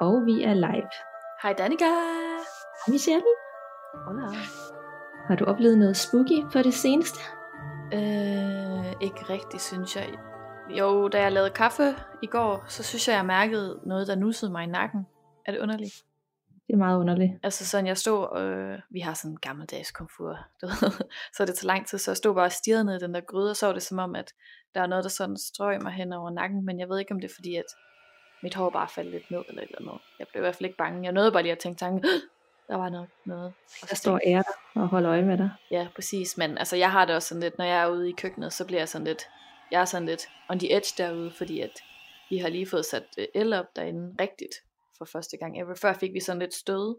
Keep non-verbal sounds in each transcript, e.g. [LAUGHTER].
Og vi er live. Hej Danika. Hej Michelle. Hola. Har du oplevet noget spooky på det seneste? Øh, ikke rigtigt, synes jeg. Jo, da jeg lavede kaffe i går, så synes jeg, jeg mærkede noget, der nussede mig i nakken. Er det underligt? Det er meget underligt. Altså sådan, jeg stod, øh, vi har sådan en gammeldags komfur, du [LAUGHS] ved, så det tager lang tid, så jeg stod bare og stirrede ned i den der gryde, og så var det som om, at der er noget, der sådan strøg mig hen over nakken, men jeg ved ikke, om det er fordi, at mit hår bare faldt lidt ned, eller et eller andet. Jeg blev i hvert fald ikke bange. Jeg nåede bare lige at tænke tanken, der var nok noget. Og Der står ære og holder øje med dig. Ja, præcis, men altså jeg har det også sådan lidt, når jeg er ude i køkkenet, så bliver jeg sådan lidt, jeg er sådan lidt on the edge derude, fordi at vi har lige fået sat øh, el op derinde rigtigt for første gang ever. Før fik vi sådan lidt stød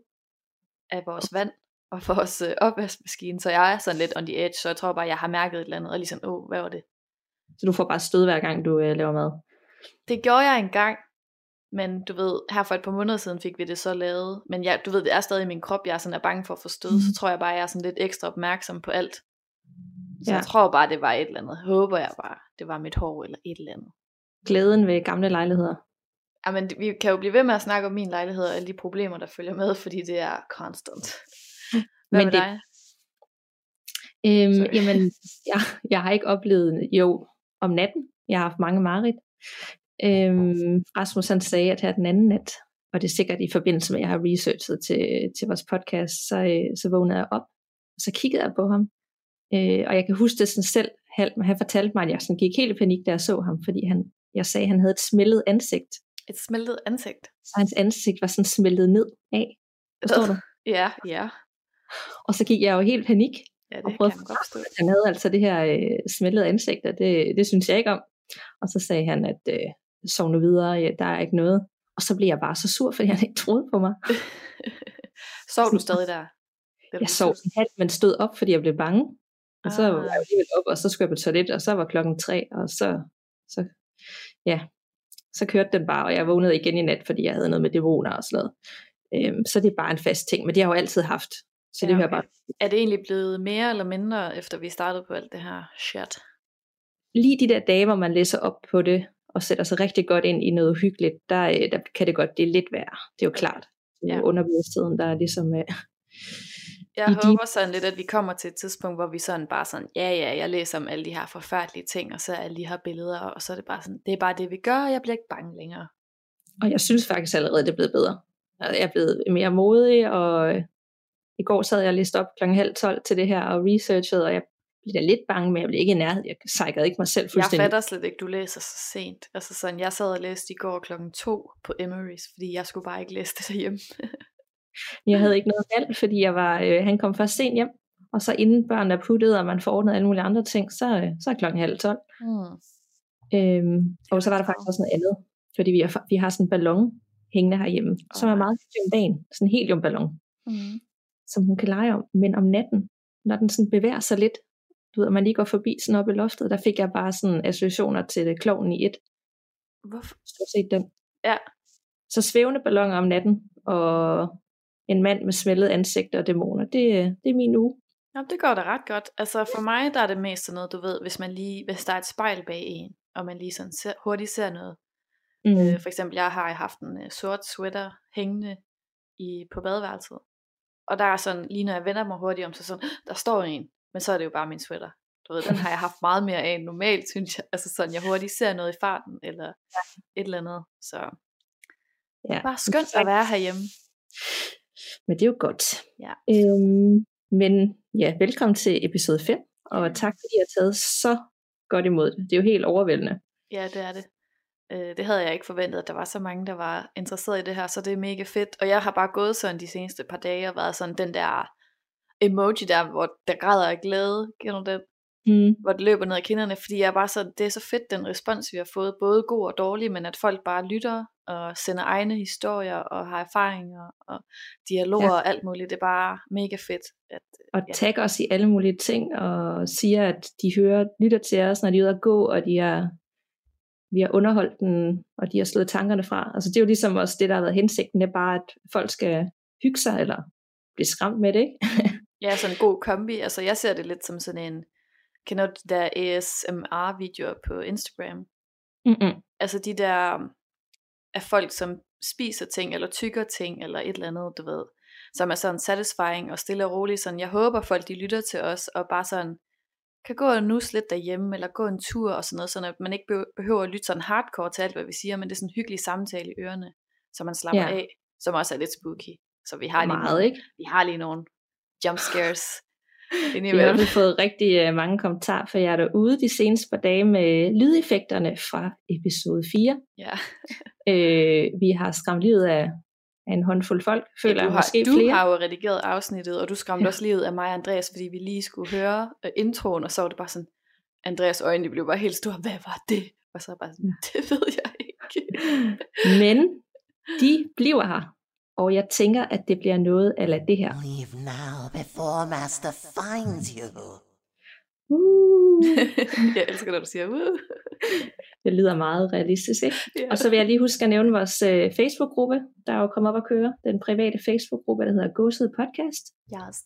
af vores vand og vores øh, opvaskemaskine, så jeg er sådan lidt on the edge, så jeg tror bare, jeg har mærket et eller andet, og lige sådan, åh, hvad var det? Så du får bare stød hver gang du øh, laver mad. Det gjorde jeg engang, men du ved, her for et par måneder siden fik vi det så lavet, men jeg, du ved, det er stadig i min krop, jeg er sådan er bange for at få stød, så tror jeg bare, jeg er sådan lidt ekstra opmærksom på alt. Så Ja. jeg tror bare, det var et eller andet. Håber jeg bare, det var mit hår eller et eller andet. Glæden ved gamle lejligheder. Jamen, vi kan jo blive ved med at snakke om min lejlighed og alle de problemer, der følger med, fordi det er constant. [LAUGHS] Hvad Men med det- dig? Øhm, Sorry. jamen, [LAUGHS] jeg, jeg har ikke oplevet, jo, om natten. Jeg har haft mange mareridt. Øhm, Rasmus han sagde, at her den anden nat, og det er sikkert i forbindelse med, at jeg har researchet til, til vores podcast, så, øh, så vågnede jeg op, og så kiggede jeg på ham. Øh, og jeg kan huske det sådan selv, han, han fortalte mig, at jeg sådan gik helt i panik, da jeg så ham, fordi han, jeg sagde, at han havde et smeltet ansigt, Et smeltet ansigt. så hans ansigt var sådan smeltet ned af. Forstår du? [LAUGHS] Ja, ja. Og så gik jeg jo helt panik, Ja, det og kan prøvede man godt forstå. han havde altså det her øh, smeltede ansigt, og det, det synes jeg ikke om. Og så sagde han, at øh, sov nu videre, der er ikke noget. Og så blev jeg bare så sur, fordi han ikke troede på mig. [LAUGHS] Sov du stadig der? Du Jeg sov en halv, men stod op, fordi jeg blev bange. Og så Ah. var jeg alligevel op, og så skulle jeg på toilet, og så var klokken tre, og så, så, ja, så kørte den bare, og jeg vågnede igen i nat, fordi jeg havde noget med dæmoner og sådan noget. Øhm, så det er bare en fast ting, men det har jeg jo altid haft. Så det Ja, hører okay. bare Er det egentlig blevet mere eller mindre, efter vi startede på alt det her shit? lige de der dage, hvor man læser op på det, og sætter sig rigtig godt ind i noget hyggeligt, der, øh, der kan det godt, det lidt værre. Det er jo klart. Ja. underbevidstheden, der er ligesom... Øh, Jeg I de- håber sådan lidt, at vi kommer til et tidspunkt, hvor vi sådan bare sådan, ja ja, jeg læser om alle de her forfærdelige ting, og så er alle de her billeder, og så er det bare sådan, det er bare det, vi gør, og jeg bliver ikke bange længere. og jeg synes faktisk allerede, det er blevet bedre. Jeg er blevet mere modig, og i går sad jeg læste op klokken halv tolv til det her, og researchede, og jeg blev da lidt bange, men jeg blev ikke i nærhed. Jeg sejkede ikke mig selv Jeg fuldstændig. fatter slet ikke, du læser så sent. Altså sådan, jeg sad og læste i går klokken to på Emery's, fordi jeg skulle bare ikke læse det derhjemme. Jeg havde ikke noget valg, fordi jeg var, øh, han kom først sent hjem, og så inden børnene er puttet, og man får ordnet alle mulige andre ting, så, øh, så er klokken halv tolv. Hmm. Øhm, og så var der faktisk også noget andet, fordi vi har, vi har sådan en ballon hængende herhjemme, oh, som er meget hyggelig om dagen, sådan en heliumballon, Mm. som hun kan lege om, men om natten, når den sådan bevæger sig lidt, du ved, man lige går forbi sådan op i loftet, der fik jeg bare sådan associationer til det, klovnen i et, Hvorfor? stort set den. Ja. Så svævende balloner om natten, og en mand med smeltet ansigt og dæmoner, det, det er min uge. Jamen, det går da ret godt. Altså for mig, der er det mest sådan noget, du ved, hvis man lige, hvis der er et spejl bag en, og man lige sådan ser, hurtigt ser noget. Mm. Øh, for eksempel, jeg har haft en øh, sort sweater hængende i, på badeværelset. Og der er sådan, lige når jeg vender mig hurtigt om, så sådan, der står en, men så er det jo bare min sweater. Du ved, den har jeg haft meget mere af end normalt, synes jeg. Altså sådan, jeg hurtigt ser noget i farten, eller et eller andet. Så det Ja. er bare skønt at være herhjemme. Men det er jo godt. Ja. Øhm, men ja, velkommen til episode 5, og tak fordi I har taget så godt imod det. Det er jo helt overvældende. Ja, det er det. Øh, det havde jeg ikke forventet, at der var så mange, der var interesseret i det her, så det er mega fedt. Og jeg har bare gået sådan de seneste par dage og været sådan den der emoji der, hvor der græder af glæde, kender den? Mm. Hvor det løber ned ad kinderne, fordi jeg er bare så, det er så fedt den respons, vi har fået, både god og dårlig, men at folk bare lytter og sender egne historier og har erfaringer og dialoger Ja. ja. og alt muligt. Det er bare mega fedt. At, Og Ja. tagger os i alle mulige ting, og siger, at de hører, lytter til os, når de er ude at gå, og de er, vi har underholdt den, og de har slået tankerne fra. Altså det er jo ligesom også det, der har været hensigten, det er bare, at folk skal hygge sig, eller blive skræmt med det, ikke? [LAUGHS] Ja, sådan en god kombi. Altså jeg ser det lidt som sådan en, kender du de der ASMR-videoer på Instagram? Mm-mm. Altså de der, af folk, som spiser ting, eller tykker ting, eller et eller andet, du ved, som er sådan satisfying og stille og roligt. Sådan, jeg håber folk, de lytter til os, og bare sådan, kan gå og nus lidt derhjemme, eller gå en tur og sådan noget, sådan at man ikke behøver at lytte sådan hardcore til alt, hvad vi siger, men det er sådan en hyggelig samtale i ørerne, så man slapper ja. af, som også er lidt spooky. Så vi har lige, Meget, nogle, ikke? vi har lige nogle jump scares [LAUGHS] Vi har fået rigtig uh, mange kommentarer fra jer derude de seneste par dage med lydeffekterne fra episode 4. Ja. [LAUGHS] øh, vi har skræmt livet af, af en håndfuld folk, føler ja, du har, måske du flere. har jo redigeret afsnittet, og du skræmte ja. også livet af mig og Andreas, fordi vi lige skulle høre uh, introen, og så var det bare sådan, Andreas øjne de blev bare helt store, hvad var det? Og så bare sådan, det ved jeg ikke. [LAUGHS] Men de bliver her, og jeg tænker, at det bliver noget af det her. Leave now before Master finds you. Uh, [LAUGHS] jeg elsker, når du siger, uh. [LAUGHS] det lyder meget realistisk, ikke? Ja. Og så vil jeg lige huske at nævne vores øh, Facebook-gruppe, der er jo kommet op at køre. Den private Facebook-gruppe, der hedder Gåsede Podcast. Yes.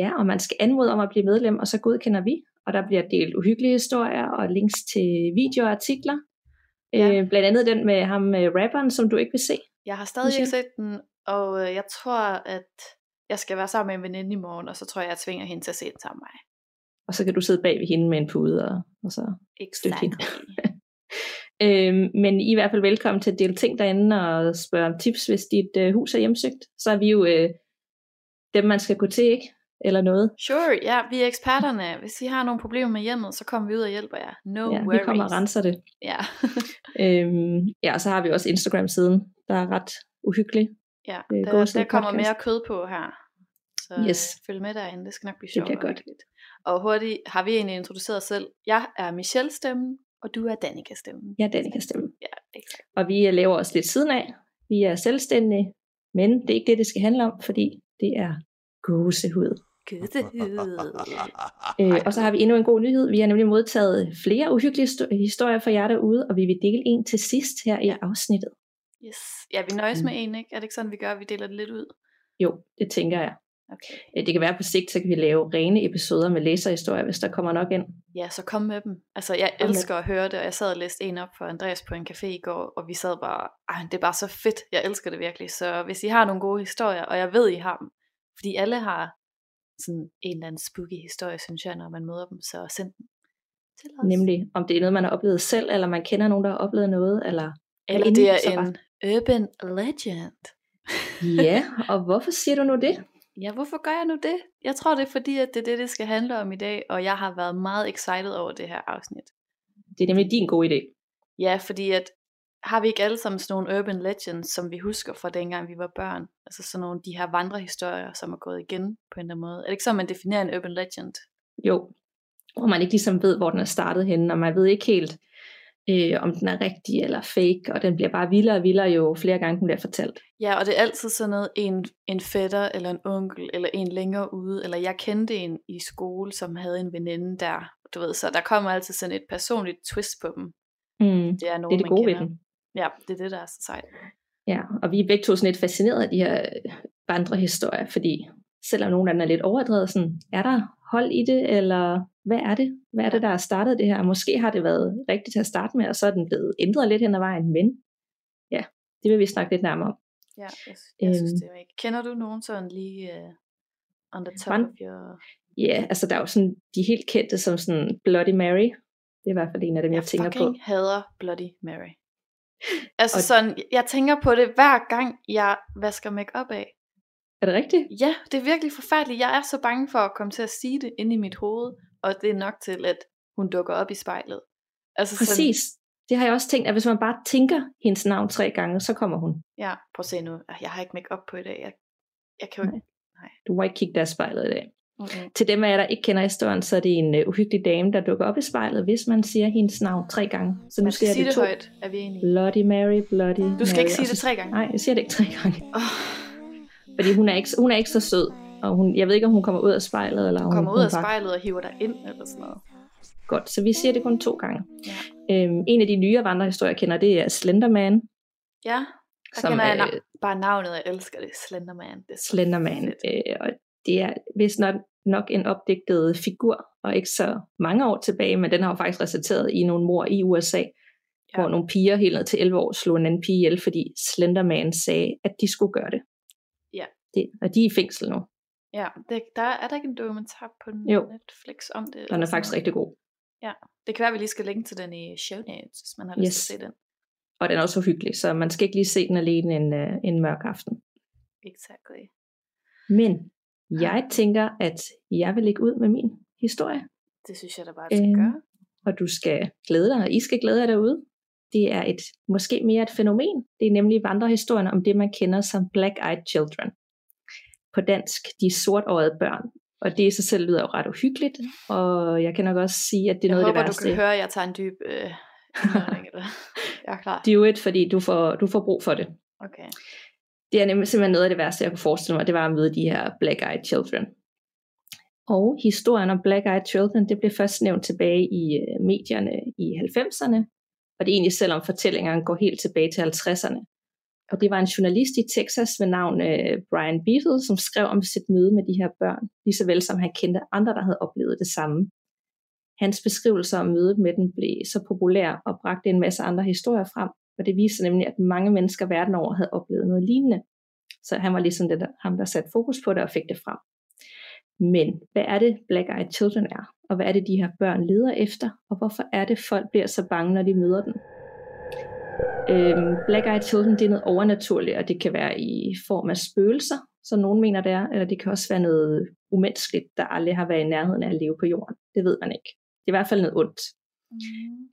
Ja, og man skal anmode om at blive medlem, og så godkender vi. Og der bliver delt uhyggelige historier og links til videoer og artikler. Ja. Øh, blandt andet den med ham med rapperen, som du ikke vil se. Jeg har stadig ikke set den, og øh, jeg tror, at jeg skal være sammen med en veninde i morgen, og så tror jeg, jeg tvinger hende til at se den sammen med mig. Og så kan du sidde bag ved hende med en pude og, og så Exactly. [LAUGHS] Øhm, men I er i hvert fald velkommen til at dele ting derinde og spørge om tips, hvis dit øh, hus er hjemsøgt. Så er vi jo øh, dem, man skal gå til, ikke? Eller noget. Sure, ja, vi er eksperterne. Hvis I har nogle problemer med hjemmet, så kommer vi ud og hjælper jer. No Ja, vi worries. kommer og renser det. Ja. [LAUGHS] Øhm, ja, og så har vi også Instagram-siden, der er ret uhyggelig. Ja. Øh, Der, der kommer podcast. mere kød på her. Så Yes. øh, følg med derinde, det skal nok blive Det sjovt. bliver og godt. Og hurtigt har vi egentlig introduceret os selv. Jeg er Michelle stemmen, og du er Danika stemmen. Ja, den kan stemme. Ja, exakt. Og vi øh, laver os lidt siden af. Vi er selvstændige, men det er ikke det, det skal handle om, fordi det er gåsehud. Øh, og så har vi endnu en god nyhed. Vi har nemlig modtaget flere uhyggelige sto- historier fra jer derude, og vi vil dele en til sidst her i afsnittet. Yes. Ja, vi nøjes Mm. med en, ikke? Er det ikke sådan, vi gør? Vi deler det lidt ud. Jo, det tænker jeg. Okay. Øh, Det kan være på sigt, så kan vi lave rene episoder med læserhistorier, hvis der kommer nok ind. Ja, så kom med dem. Altså, jeg Kom med elsker at høre det, og jeg sad og læste en op for Andreas på en café i går, og vi sad bare, ej, det er bare så fedt. Jeg elsker det virkelig. Så hvis I har nogle gode historier, og jeg ved, I har dem, fordi alle har sådan en eller anden spooky historie, synes jeg, når man møder dem, så send dem til os. Nemlig, om det er noget, man har oplevet selv, eller man kender nogen, der har oplevet noget, eller... Eller det er en urban legend. Ja, [LAUGHS] og hvorfor siger du nu det? Ja, hvorfor gør jeg nu det? Jeg tror, det er fordi, at det er det, det skal handle om i dag, og jeg har været meget excited over det her afsnit. Det er nemlig din gode idé. Ja, fordi at har vi ikke alle sammen sådan nogle urban legends, som vi husker fra dengang vi var børn? Altså sådan nogle de her vandrehistorier, som er gået igen på en eller anden måde. Er det ikke så, man definerer en urban legend? Jo, hvor man ikke ligesom ved, hvor den er startet henne, og man ved ikke helt, øh, om den er rigtig eller fake, og den bliver bare vildere og vildere, jo flere gange den bliver fortalt. Ja, og det er altid sådan noget, en, en fætter, eller en onkel, eller en længere ude, eller jeg kendte en i skole, som havde en veninde der, du ved, så der kommer altid sådan et personligt twist på dem. Mm. Det er, nogen, Det er det man gode ved den. Ja, det er det, der er så sejt. Ja, og vi er begge to sådan lidt fascineret af de her vandrehistorier, fordi selvom nogle af dem er lidt overdrevet, sådan, er der hold i det, eller hvad er det? Hvad er det, der har startet det her? Måske har det været rigtigt til at starte med, og så er den blevet ændret lidt hen ad vejen, men ja, det vil vi snakke lidt nærmere om. Ja, jeg, jeg synes, Øhm. det er ikke. Kender du nogen sådan lige uh, on the top Vand- of your... Ja, altså der er jo sådan de helt kendte som sådan Bloody Mary. Det er i hvert fald en af dem, jeg, Jeg tænker på. fucking hader Bloody Mary. [LAUGHS] Altså Og- sådan, jeg tænker på det hver gang, jeg vasker makeup af. Er det rigtigt? Ja, det er virkelig forfærdeligt. Jeg er så bange for at komme til at sige det inde i mit hoved, og det er nok til, at hun dukker op i spejlet. Altså Præcis. Det har jeg også tænkt, at hvis man bare tænker hendes navn tre gange, så kommer hun. ja, prøv at se nu. Jeg har ikke makeup på i dag. Jeg, jeg kan jo ikke... Du må ikke kigge der spejlet i dag. Okay. Til dem af jer, der ikke kender historien, så er det en uh, uhyggelig dame, der dukker op i spejlet, hvis man siger hendes navn tre gange. Så nu siger sige det det to. højt, er vi enige? Bloody Mary, Bloody Du skal Mary. ikke sige det tre gange. Nej, jeg siger det ikke tre gange. Oh, Fordi hun er ikke, hun er ikke så sød. Og hun, jeg ved ikke, om hun kommer ud af spejlet, eller om kommer hun ud af bare- spejlet og hiver dig ind, eller sådan noget. Godt, så vi siger det kun to gange. Ja. Øhm, en af de nye vandrehistorier, jeg kender, det er Slenderman. Ja, der Som, kender jeg øh, na- bare navnet, jeg elsker det. Slenderman. Det er Slenderman. Øh, og det er vist nok, nok en opdigtet figur, og ikke så mange år tilbage, men den har jo faktisk resulteret i nogle mor i USA. ja. hvor nogle piger helt ned til 11 år slog en anden pige ihjel, fordi Slenderman sagde, at de skulle gøre det. Ja. det og de er i fængsel nu. Ja, det, der er der ikke en dokumentar på Jo. Netflix om det? Den er faktisk noget? rigtig god. Det kan være, at vi lige skal linke til den i show notes, hvis man har lyst Yes. til at se den. Og den er også hyggelig, så man skal ikke lige se den alene en, øh, en mørk aften. Exactly. Men jeg tænker, at jeg vil lægge ud med min historie, Det synes jeg da bare, at skal Øhm, gøre. og du skal glæde dig, og I skal glæde jer derude. Det er et måske mere et fænomen. Det er nemlig vandrehistorien om det, man kender som Black-Eyed Children. På dansk, de sortårede børn. Og det i sig selv lyder jo ret uhyggeligt, og jeg kan nok også sige, at det er Jeg noget håber, af det du værste. kan høre, at jeg tager en dyb øh, [LAUGHS] jeg er klar. Do it, fordi du får, du får brug for det. Okay. det er nemlig simpelthen noget af det værste, jeg kunne forestille mig, det var at møde de her Black-Eyed Children. Og historien om Black-Eyed Children, det blev først nævnt tilbage i øh, medierne i 90'erne, og det er egentlig selvom fortællingerne går helt tilbage til 50'erne. Og det var en journalist i Texas ved navn øh, Brian Beatle, som skrev om sit møde med de her børn, lige så vel som han kendte andre, der havde oplevet det samme. Hans beskrivelser om mødet med dem blev så populær og bragte en masse andre historier frem, og det viste nemlig, at mange mennesker verden over havde oplevet noget lignende. Så han var ligesom det, der, ham, der satte fokus på det og fik det frem. Men hvad er det Black Eyed Children er? Og hvad er det, de her børn leder efter? Og hvorfor er det, folk bliver så bange, når de møder den? Øhm, Black Eyed Children, det er noget overnaturligt, og det kan være i form af spøgelser, som nogen mener det er, eller det kan også være noget umenneskeligt, der aldrig har været i nærheden af at leve på jorden. Det ved man ikke. Det er i hvert fald noget ondt. Mm.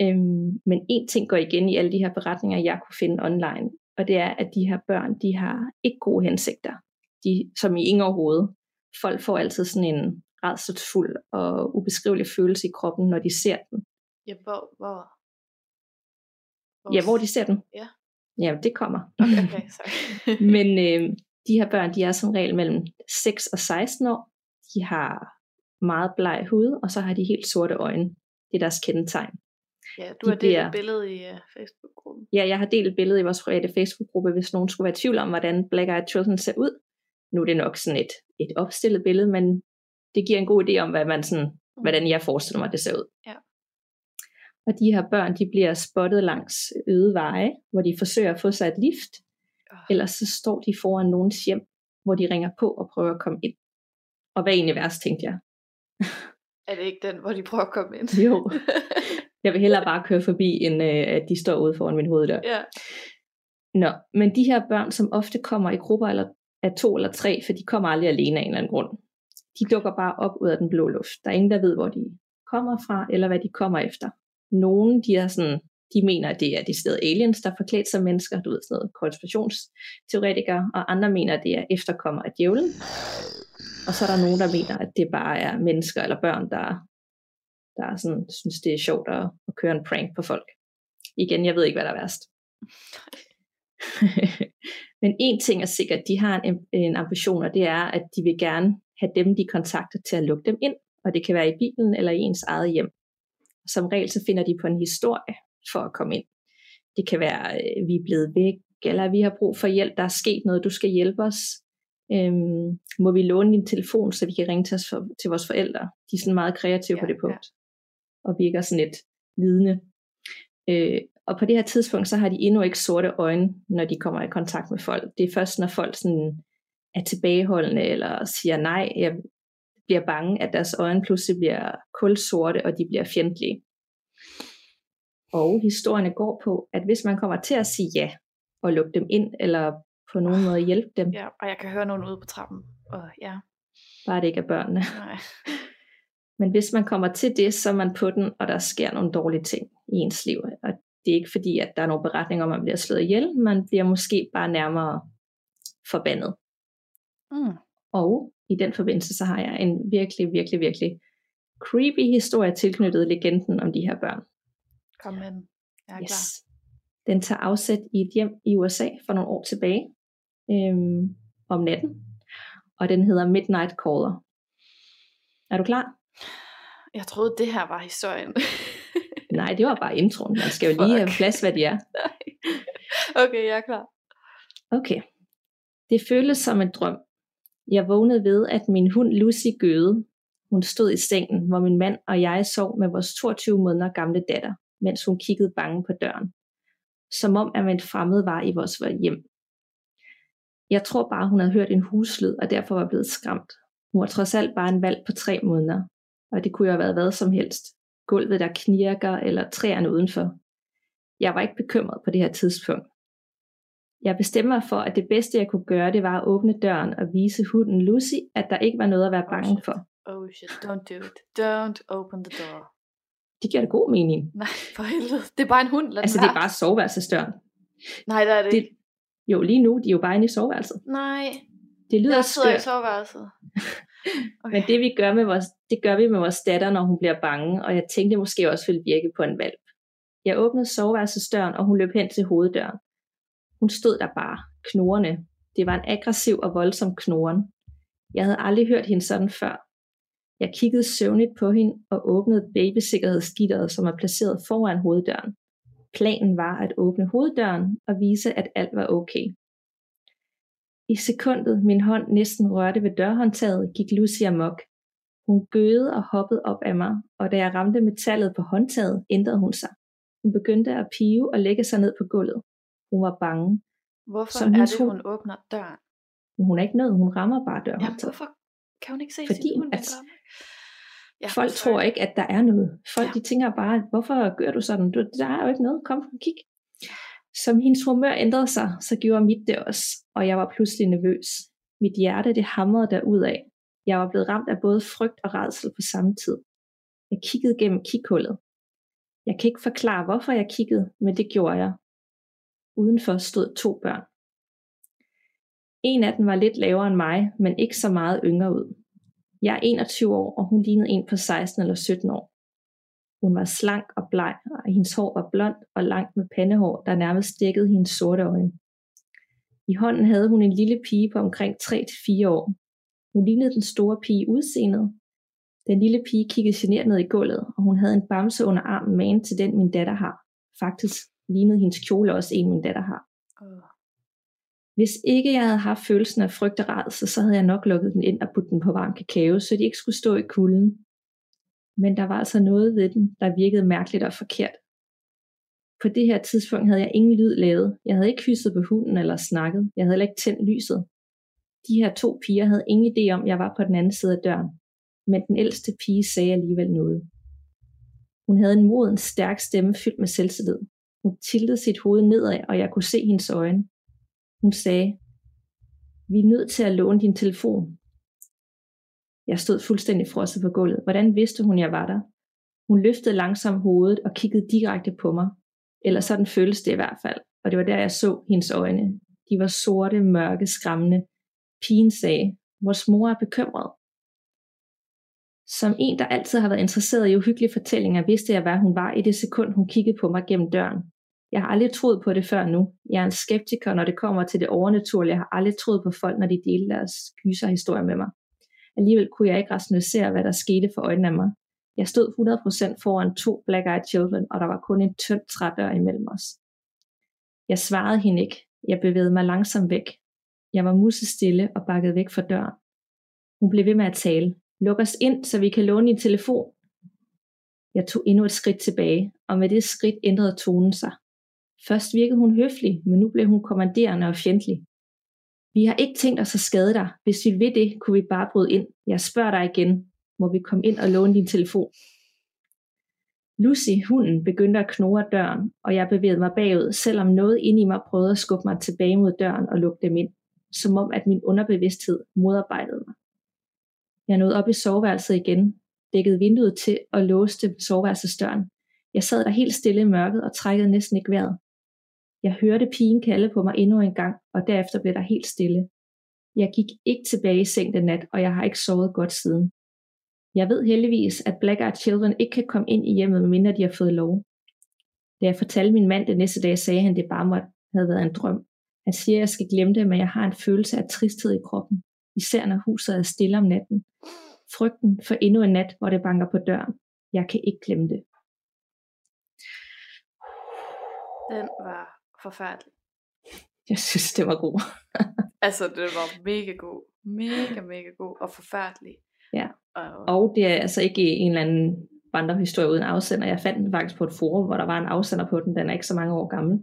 Øhm, men en ting går igen i alle de her beretninger, jeg kunne finde online, og det er, at de her børn, de har ikke gode hensigter, de, som i ingen overhovedet. Folk får altid sådan en rædselsfuld og ubeskrivelig følelse i kroppen, når de ser den. Ja, hvor, hvor, Ja, hvor de ser den. Ja. Ja, det kommer. Okay, okay sorry. [LAUGHS] Men øh, de her børn, de er som regel mellem 6 og 16 år. De har meget bleg hud, og så har de helt sorte øjne. Det er deres kendetegn. ja, du de har delt bliver- et billede i uh, Facebook-gruppen. Ja, jeg har delt et billede i vores private Facebook-gruppe, hvis nogen skulle være i tvivl om, hvordan Black Eyed Children ser ud. Nu er det nok sådan et, et opstillet billede, men det giver en god idé om, hvad man sådan, hvordan jeg forestiller mig, det ser ud. Ja. Og de her børn, de bliver spottet langs øde veje, hvor de forsøger at få sig et lift, Åh. ellers så står de foran nogens hjem, hvor de ringer på og prøver at komme ind. Og hvad er egentlig værst, tænkte jeg. [LAUGHS] Er det ikke den, hvor de prøver at komme ind? Jo. [LAUGHS] Jeg vil hellere bare køre forbi, end øh, at de står ude foran min hoveddør. ja. Nå, men de her børn, som ofte kommer i grupper eller af to eller tre, for de kommer aldrig alene af en eller anden grund. De dukker bare op ud af den blå luft. Der er ingen, der ved, hvor de kommer fra, eller hvad de kommer efter. Nogle, de er sådan, de mener, at det er de steder aliens, der forklædt som mennesker, du ved, sådan noget konspirationsteoretikere, og andre mener, at det er efterkommer af djævlen. Og så er der nogen, der mener, at det bare er mennesker eller børn, der, der er sådan, synes, det er sjovt at, at køre en prank på folk. Igen, jeg ved ikke, hvad der er værst. [LAUGHS] Men en ting er sikkert, de har en, en ambition, og det er, at de vil gerne have dem, de kontakter, til at lukke dem ind. Og det kan være i bilen eller i ens eget hjem. Som regel så finder de på en historie for at komme ind. Det kan være, at vi er blevet væk, eller vi har brug for hjælp, der er sket noget, du skal hjælpe os. Øhm, må vi låne din telefon, så vi kan ringe til, os for, til vores forældre. De er sådan meget kreative Ja, på det ja. punkt. Og virker sådan lidt vidne. Øh, og på det her tidspunkt, så har de endnu ikke sorte øjne, når de kommer i kontakt med folk. Det er først, når folk sådan er tilbageholdende, eller siger nej, jeg bliver bange, at deres øjne pludselig bliver kulsorte, og de bliver fjendtlige. Og historierne går på, at hvis man kommer til at sige ja, og lukke dem ind, eller på nogen måde hjælpe dem, ja, og jeg kan høre nogen ude på trappen. Og ja, bare det ikke er børnene. nej. [LAUGHS] Men hvis man kommer til det, så er man på den, og der sker nogle dårlige ting i ens liv. Og det er ikke fordi, at der er nogle beretninger om, at man bliver slået ihjel, man bliver måske bare nærmere forbandet. Mm. Og i den forbindelse, så har jeg en virkelig, virkelig, virkelig creepy historie tilknyttet legenden om de her børn. Kom med den. Jeg er Yes. klar. Den tager afsæt i et hjem i USA for nogle år tilbage øhm, om natten, og den hedder Midnight Caller. Er du klar? Jeg troede, det her var historien. [LAUGHS] Nej, det var bare introen. Man skal jo lige have Fuck. plads, hvad de er. [LAUGHS] okay, jeg er klar. Okay. Det føltes som en drøm. Jeg vågnede ved, at min hund Lucy gøede. Hun stod i sengen, hvor min mand og jeg sov med vores 22 måneder gamle datter, mens hun kiggede bange på døren. som om at en fremmed var i vores hjem. Jeg tror bare, hun havde hørt en huslyd, og derfor var blevet skræmt. Hun var trods alt bare en valg på tre måneder, og det kunne jo have været hvad som helst. Gulvet, der knirker, eller træerne udenfor. Jeg var ikke bekymret på det her tidspunkt. Jeg bestemmer for, at det bedste, jeg kunne gøre, det var at åbne døren og vise hunden Lucy, at der ikke var noget at være bange for. Oh shit, don't do it. Don't open the door. Det giver da god mening. Nej, for helvede. Det er bare en hund. Lad Altså, det er bare soveværelsesdøren. Nej, der er det, det- ikke. Jo, lige nu, de er jo bare inde i soveværelset. Nej, Det lyder jeg sidder i skørt, soveværelset. [LAUGHS] Okay. men det vi gør med vores, det gør vi med vores datter, når hun bliver bange, og jeg tænkte måske også ville virke på en valp. Jeg åbnede soveværelsesdøren, og hun løb hen til hoveddøren. Hun stod der bare, knorrende. Det var en aggressiv og voldsom knoren. Jeg havde aldrig hørt hende sådan før. Jeg kiggede søvnigt på hende og åbnede babysikkerhedsgitteret, som er placeret foran hoveddøren. Planen var at åbne hoveddøren og vise, at alt var okay. I sekundet min hånd næsten rørte ved dørhåndtaget, gik Lucy amok. Hun gøede og hoppede op af mig, og da jeg ramte metallet på håndtaget, ændrede hun sig. Hun begyndte at pive og lægge sig ned på gulvet. Hun var bange. Hvorfor som er det, hund- hun åbner døren? Hun er ikke noget, hun rammer bare Ja, dørhåndtaget. hvorfor kan hun ikke se Fordi sin hund? at? Ja, Folk tror ikke, at der er noget. Folk Ja. de tænker bare, hvorfor gør du sådan? Du, der er jo ikke noget. Kom, kig. Som hendes humør ændrede sig, så gjorde mit det også, og jeg var pludselig nervøs. Mit hjerte det hamrede derudad. Jeg var blevet ramt af både frygt og rædsel på samme tid. Jeg kiggede gennem kikhullet. Jeg kan ikke forklare, hvorfor jeg kiggede, men det gjorde jeg. Udenfor stod to børn. En af dem var lidt lavere end mig, men ikke så meget yngre ud. Jeg er 21 år, og hun lignede en på 16 eller 17 år. Hun var slank og bleg, og hendes hår var blondt og langt med pandehår, der nærmest dækkede hendes sorte øjne. I hånden havde hun en lille pige på omkring 3-4 år. Hun lignede den store pige udseendet. Den lille pige kiggede genert ned i gulvet, og hun havde en bamse under armen med til den, min datter har. Faktisk lignede hendes kjole også en, min datter har. Hvis ikke jeg havde haft følelsen af frygt og rædsel, så havde jeg nok lukket den ind og puttet den på varm kakao, så de ikke skulle stå i kulden. Men der var altså noget ved den, der virkede mærkeligt og forkert. På det her tidspunkt havde jeg ingen lyd lavet. Jeg havde ikke hysset på hunden eller snakket. Jeg havde heller ikke tændt lyset. De her to piger havde ingen idé om, at jeg var på den anden side af døren. Men den ældste pige sagde alligevel noget. Hun havde en moden, stærk stemme fyldt med selvtillid. Hun tiltede sit hoved nedad, og jeg kunne se hendes øjne. Hun sagde, vi er nødt til at låne din telefon. Jeg stod fuldstændig frosset på gulvet. Hvordan vidste hun, jeg var der? Hun løftede langsomt hovedet og kiggede direkte på mig. Eller sådan føltes det i hvert fald. Og det var der, jeg så hendes øjne. De var sorte, mørke, skræmmende. Pigen sagde, vores mor er bekymret. Som en, der altid har været interesseret i uhyggelige fortællinger, vidste jeg, hvad hun var i det sekund, hun kiggede på mig gennem døren. Jeg har aldrig troet på det før nu. Jeg er en skeptiker, når det kommer til det overnaturlige. Jeg har aldrig troet på folk, når de deler deres gyserhistorier med mig. Alligevel kunne jeg ikke rationalisere, hvad der skete for øjnene af mig. Jeg stod 100% foran to black-eyed children, og der var kun en tynd trædør imellem os. Jeg svarede hende ikke. Jeg bevægede mig langsomt væk. Jeg var musestille og bakkede væk fra døren. Hun blev ved med at tale. Luk os ind, så vi kan låne din telefon. Jeg tog endnu et skridt tilbage, og med det skridt ændrede tonen sig. Først virkede hun høflig, men nu blev hun kommanderende og fjendtlig. Vi har ikke tænkt os at skade dig. Hvis vi vil det, kunne vi bare bryde ind. Jeg spørger dig igen. Må vi komme ind og låne din telefon? Lucy, hunden, begyndte at knurre døren, og jeg bevægede mig bagud, selvom noget inde i mig prøvede at skubbe mig tilbage mod døren og lukke dem ind, som om at min underbevidsthed modarbejdede mig. Jeg nåede op i soveværelset igen, dækkede vinduet til og låste soveværelsesdøren. Jeg sad der helt stille i mørket og trækkede næsten ikke vejret. Jeg hørte pigen kalde på mig endnu en gang, og derefter blev der helt stille. Jeg gik ikke tilbage i seng den nat, og jeg har ikke sovet godt siden. Jeg ved heldigvis, at Black Eyed Children ikke kan komme ind i hjemmet, medmindre de har fået lov. Da jeg fortalte min mand det næste dag, sagde han, at det bare måtte have været en drøm. Han siger, at jeg skal glemme det, men jeg har en følelse af tristhed i kroppen, især når huset er stille om natten. Frygten for endnu en nat, hvor det banker på døren. Jeg kan ikke glemme det. Den var forfærdelig. Jeg synes, det var god. [LAUGHS] Altså, det var mega god. Mega, mega god og forfærdelig. Ja. Og, Og det er altså ikke en eller anden vandrehistorie uden afsender. Jeg fandt den faktisk på et forum, hvor der var en afsender på den. Den er ikke så mange år gammel.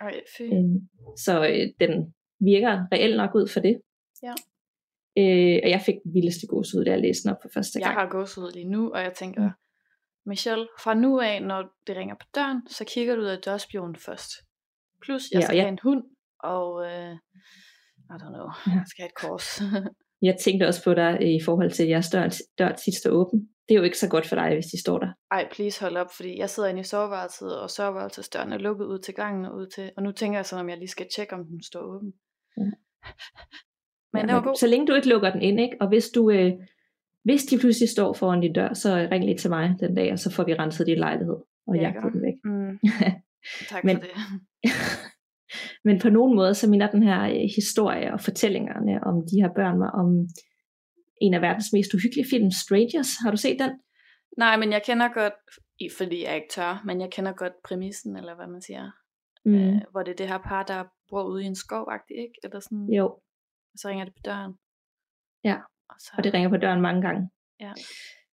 Ej, fy. Øhm, så øh, den virker reelt nok ud for det. Ja. Øh, og jeg fik den vildeste gåsehud, da jeg læste den op for første Jeg gang. har gåsehud lige nu, og jeg tænker, Michelle, fra nu af, når det ringer på døren, så kigger du ud af dørspionen først. Plus, jeg Ja, skal jeg- have en hund, og øh, I don't know, Ja. jeg skal have et kors. [LAUGHS] Jeg tænkte også på dig i forhold til, at jeres dør, dør tit står åben. Det er jo ikke så godt for dig, hvis de står der. Ej, please hold op, fordi jeg sidder inde i soveværelset, og soveværelsesdøren er lukket ud til gangen og ud til, og nu tænker jeg sådan, om jeg lige skal tjekke, om den står åben. Ja. [LAUGHS] Men Ja, det var god. Så længe du ikke lukker den ind, ikke? og hvis du... Øh, hvis de pludselig står foran din dør, så ring lige til mig den dag, og så får vi renset din lejlighed og Ja, jagtet den væk. Mm, [LAUGHS] tak Men- for det. [LAUGHS] Men på nogen måde, så minder den her øh, historie og fortællingerne om de her børn mig om en af verdens mest uhyggelige film, Strangers. Har du set den? Nej, men jeg kender godt, fordi jeg ikke tør, men jeg kender godt præmissen, eller hvad man siger. Mm. Øh, hvor det er det her par, der bor ude i en skov ikke? Eller sådan, Jo, og så ringer det på døren. Ja, Og, så, og det ringer på døren mange gange. Ja.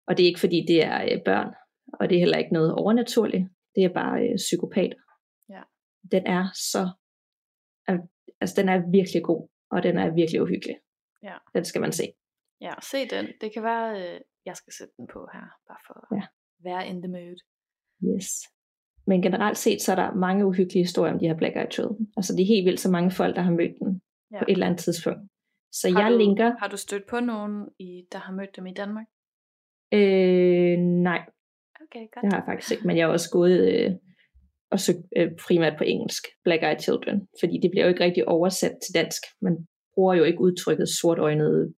Og det er ikke fordi, det er øh, børn, og det er heller ikke noget overnaturligt. Det er bare øh, psykopater. Ja. Den er så... al- Altså, den er virkelig god, og den er virkelig uhyggelig. Ja. Den skal man se. Ja, se den. Det kan være, øh, jeg skal sætte den på her, bare for at Ja. være in the mood. Yes. Men generelt set, så er der mange uhyggelige historier om de her Black Eyed Children. Altså, det er helt vildt så mange folk, der har mødt den Ja. på et eller andet tidspunkt. Så Har jeg du, linker... Har du stødt på nogen, i, der har mødt dem i Danmark? Øh, nej, Okay, godt. det har jeg faktisk ikke, men jeg har også gået øh, og søgt øh, primært på engelsk, Black Eyed Children, fordi det bliver jo ikke rigtig oversat til dansk. Man bruger jo ikke udtrykket sortøjnede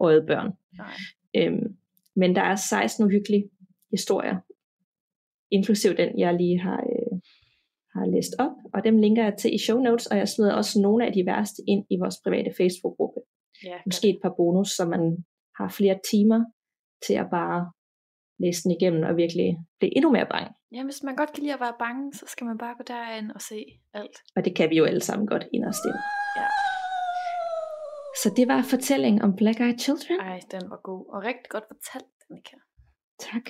øjet børn. Nej. Øhm, men der er 16 uhyggelige historier, inklusiv den, jeg lige har, øh, har læst op, og dem linker jeg til i show notes, og jeg smider også nogle af de værste ind i vores private Facebook-gruppe. Ja. Måske et par bonus, så man har flere timer til at bare læse den igennem og virkelig blive endnu mere bange. ja, hvis man godt kan lide at være bange, så skal man bare gå derind og se alt. Og det kan vi jo alle sammen godt inderst inde. Ja. Så det var fortælling om Black Eyed Children. Ej, den var god. Og rigtig godt fortalt, Annika. Tak.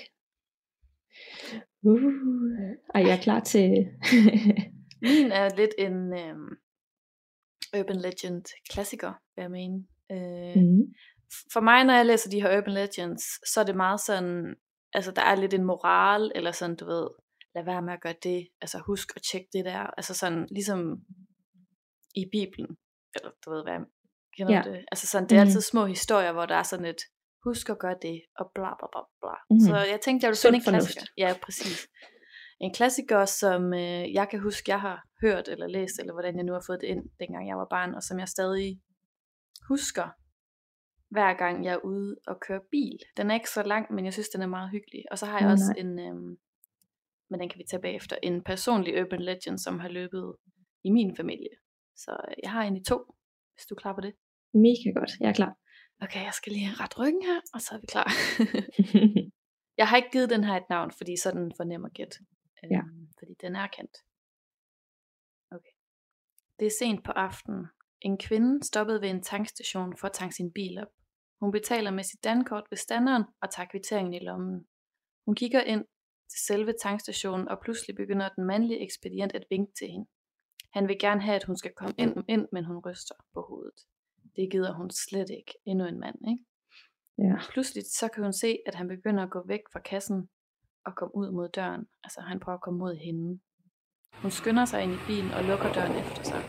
Uh. Ej, jeg er klar til... [LAUGHS] Min er lidt en øhm, urban legend klassiker, vil jeg mene. Øh, mm. for mig, når jeg læser de her urban legends, så er det meget sådan, altså der er lidt en moral, eller sådan, du ved, lad være med at gøre det, altså husk at tjekke det der, altså sådan, ligesom i Bibelen, eller du ved, hvad kender Ja. det? Altså sådan, det er Mhm. altid små historier, hvor der er sådan et, husk at gøre det, og bla bla bla bla. Mhm. Så jeg tænkte, jeg ville finde en fornuft. klassiker. Ja, præcis. En klassiker, som øh, jeg kan huske, jeg har hørt eller læst, eller hvordan jeg nu har fået det ind, dengang jeg var barn, og som jeg stadig husker, hver gang jeg er ude og køre bil. Den er ikke så lang, men jeg synes, den er meget hyggelig. Og så har jeg Åh, også nej. en, øhm, men den kan vi tage bagefter, en personlig urban legend, som har løbet i min familie. Så øh, jeg har en i to, hvis du er klar på det. Mega godt, jeg er klar. Okay, jeg skal lige ret ryggen her, og så er vi klar. [LAUGHS] jeg har ikke givet den her et navn, fordi så er den for nem at gætte. Øhm, Ja. Fordi den er kendt. Okay. Det er sent på aftenen. En kvinde stoppede ved en tankstation for at tanke sin bil op. Hun betaler med sit dankort ved standeren og tager kvitteringen i lommen. Hun kigger ind til selve tankstationen, og pludselig begynder den mandlige ekspedient at vinke til hende. Han vil gerne have, at hun skal komme ind, ind men hun ryster på hovedet. Det gider hun slet ikke. Endnu en mand, ikke? ja. Pludselig så kan hun se, at han begynder at gå væk fra kassen og komme ud mod døren. Altså han prøver at komme mod hende. Hun skynder sig ind i bilen og lukker døren efter sig.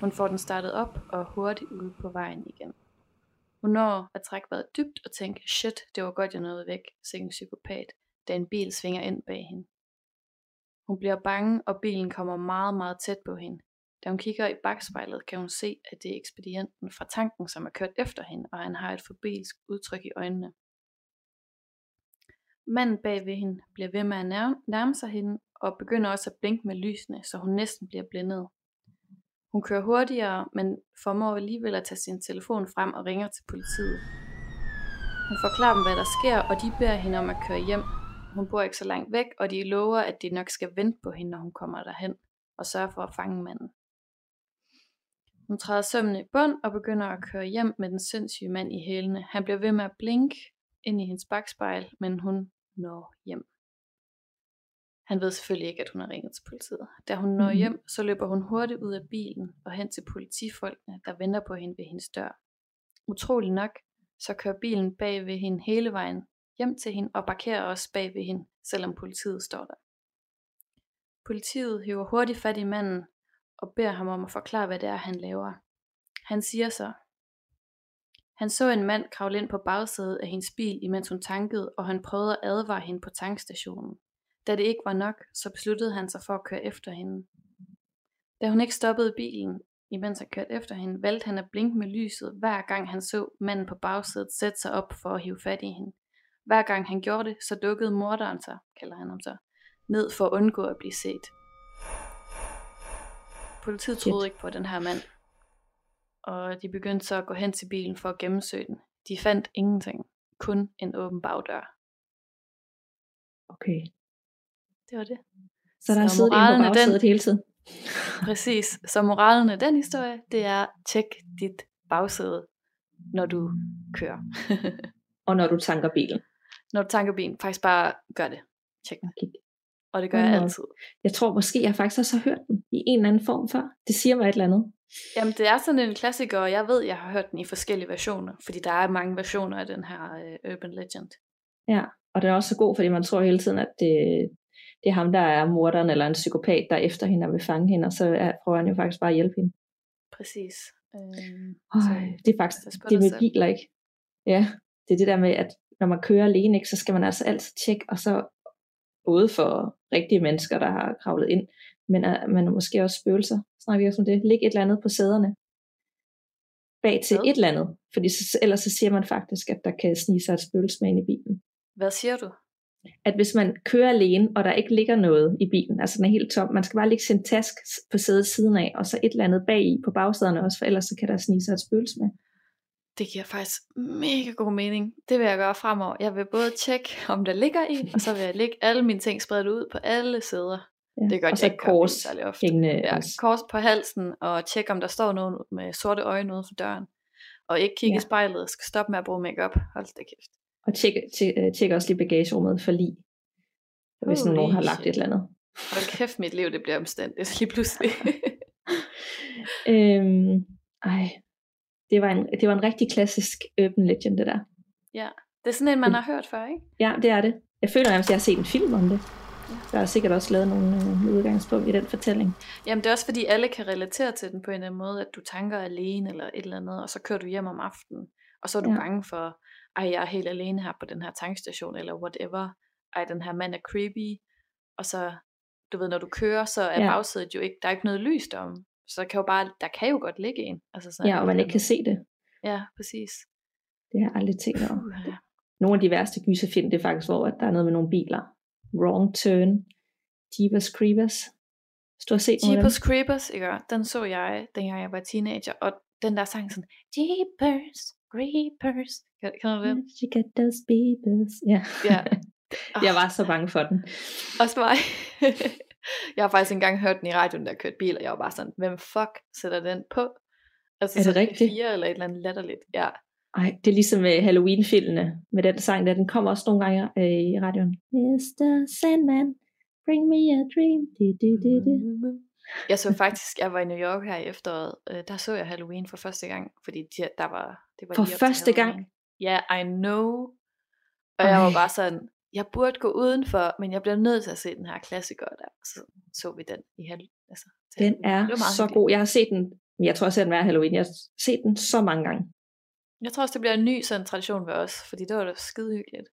Hun får den startet op og er hurtigt ude på vejen igen. Hun at trække vejret dybt og tænke, shit, det var godt, jeg nåede væk, sikke en psykopat, da en bil svinger ind bag hende. Hun bliver bange, og bilen kommer meget, meget tæt på hende. Da hun kigger i bagspejlet, kan hun se, at det er ekspedienten fra tanken, som er kørt efter hende, og han har et forbilsk udtryk i øjnene. Manden bag ved hende bliver ved med at nærme, nærme sig hende, og begynder også at blinke med lysene, så hun næsten bliver blændet. Hun kører hurtigere, men formår alligevel at tage sin telefon frem og ringer til politiet. Hun forklarer dem, hvad der sker, og de beder hende om at køre hjem. Hun bor ikke så langt væk, og de lover, at de nok skal vente på hende, når hun kommer derhen, og sørge for at fange manden. Hun træder sømmen i bund og begynder at køre hjem med den sindssyge mand i hælene. Han bliver ved med at blinke ind i hendes bagspejl, men hun når hjem. Han ved selvfølgelig ikke, at hun har ringet til politiet. Da hun når Mhm. hjem, så løber hun hurtigt ud af bilen og hen til politifolkene, der venter på hende ved hendes dør. Utrolig nok, så kører bilen bag ved hende hele vejen hjem til hende og parkerer også bag ved hende, selvom politiet står der. Politiet hiver hurtigt fat i manden og beder ham om at forklare, hvad det er, han laver. Han siger så, han så en mand kravle ind på bagsædet af hendes bil, imens hun tankede, og han prøvede at advare hende på tankstationen. Da det ikke var nok, så besluttede han sig for at køre efter hende. Da hun ikke stoppede bilen, imens han kørte efter hende, valgte han at blinke med lyset, hver gang han så manden på bagsædet sætte sig op for at hive fat i hende. Hver gang han gjorde det, så dukkede morderen sig, kalder han ham så, ned for at undgå at blive set. Politiet troede ikke på den her mand, og de begyndte så at gå hen til bilen for at gennemsøge den. De fandt ingenting, kun en åben bagdør. Okay. Det var det. Så der har siddet moralen på er den- bagsædet hele tiden. Præcis. Så moralen af den historie, det er, tjek dit bagsæde, når du kører. [LAUGHS] Og når du tanker bilen. når du tanker bilen, faktisk bare gør det. Tjek den. Okay. Og det gør jeg altid. Jeg tror måske, jeg faktisk også har hørt den i en eller anden form før. Det siger mig et eller andet. Jamen, det er sådan en klassiker, og jeg ved, jeg har hørt den i forskellige versioner, fordi der er mange versioner af den her uh, Urban Legend. Ja, og den er også så god, fordi man tror hele tiden, at det, det er ham, der er morderen eller en psykopat, der er efter hende og vil fange hende, og så er, prøver han jo faktisk bare at hjælpe hende. Præcis. Øhm, Øj, det er faktisk det er med biler, ikke? Ja, det er det der med, at når man kører alene, ikke, så skal man altså altid tjekke, og så både for rigtige mennesker, der har kravlet ind, men, uh, men måske også spøgelser, snakker vi også om det, læg et eller andet på sæderne, bag til Hvad? et eller andet, fordi så, ellers så siger man faktisk, at der kan snige sig et ind i bilen. Hvad siger du? At hvis man kører alene, og der ikke ligger noget i bilen, altså den er helt tom, man skal bare lægge sin task på sædet siden af, og så et eller andet bag i på bagsæderne også, for ellers så kan der snige sig et spøgelse med. Det giver faktisk mega god mening. Det vil jeg gøre fremover. Jeg vil både tjekke, om der ligger i, og så vil jeg lægge alle mine ting spredt ud på alle sæder. Ja. Det godt, og så jeg ikke gør kors særlig ofte. Ja, kors på halsen, og tjekke, om der står nogen med sorte øjne ude for døren. Og ikke kigge Ja. i spejlet, skal stoppe med at bruge makeup. Hold da kæft. Og tjek, tjek, øh, tjek også lige bagagerummet for lige. Hvis Holy nogen har lagt shit. et eller andet. Hold kæft, mit liv, det bliver omstændigt lige pludselig. [LAUGHS] Øhm, ej, det var, en, det var en rigtig klassisk urban legend, det der. det er sådan en, man har hørt før, ikke? Ja, det er det. Jeg føler nærmest, at jeg har set en film om det. Der er sikkert også lavet nogle øh, udgangspunkt i den fortælling. Jamen det er også fordi alle kan relatere til den på en eller anden måde, at du tanker alene eller et eller andet, og så kører du hjem om aftenen, og så er du Ja. ja. bange for, ej jeg er helt alene her på den her tankstation, eller whatever, ej den her mand er creepy, og så, du ved, når du kører, så er Ja. bagsædet jo ikke, der er ikke noget lys derom, så der kan jo bare, der kan jo godt ligge en. Altså sådan Ja, og man ikke kan se det. Ja, præcis. Det har jeg aldrig tænkt over. Puh, ja. Nogle af de værste gyserfilm, det er faktisk, hvor at der er noget med nogle biler. Wrong Turn, Jeepers Creepers. Hvis du har set. Jeepers Creepers, ikke? Den så jeg, dengang jeg var teenager, og den der sang sådan, Jeepers Creepers. Kan, du den? She got those beepers. Ja. Ja. [LAUGHS] Jeg var så bange for den. [LAUGHS] Også mig. [LAUGHS] jeg har faktisk engang hørt den i radioen, der kørte bil, og jeg var bare sådan, hvem fuck sætter den på? Altså Er det rigtigt? P4 eller et eller andet latterligt. Ja. Ej, det er ligesom med Halloween-filmene, med den sang der, den kommer også nogle gange øh, i radioen. Mr. Sandman, bring me a dream. Du, du, du, du. Jeg så faktisk, jeg var i New York her i efteråret, øh, der så jeg Halloween for første gang, fordi de, der var, det var For første gang? Halloween. Ja, I know. Og jeg var Ej. bare sådan, jeg burde gå udenfor, men jeg bliver nødt til at se den her klassiker der. Så så vi den i hal altså, Den Halloween. er Det så hyggeligt. god. Jeg har set den, men jeg tror også, at den er Halloween. Jeg har set den så mange gange. Jeg tror også, det bliver en ny sådan tradition ved os, fordi det var da skide hyggeligt.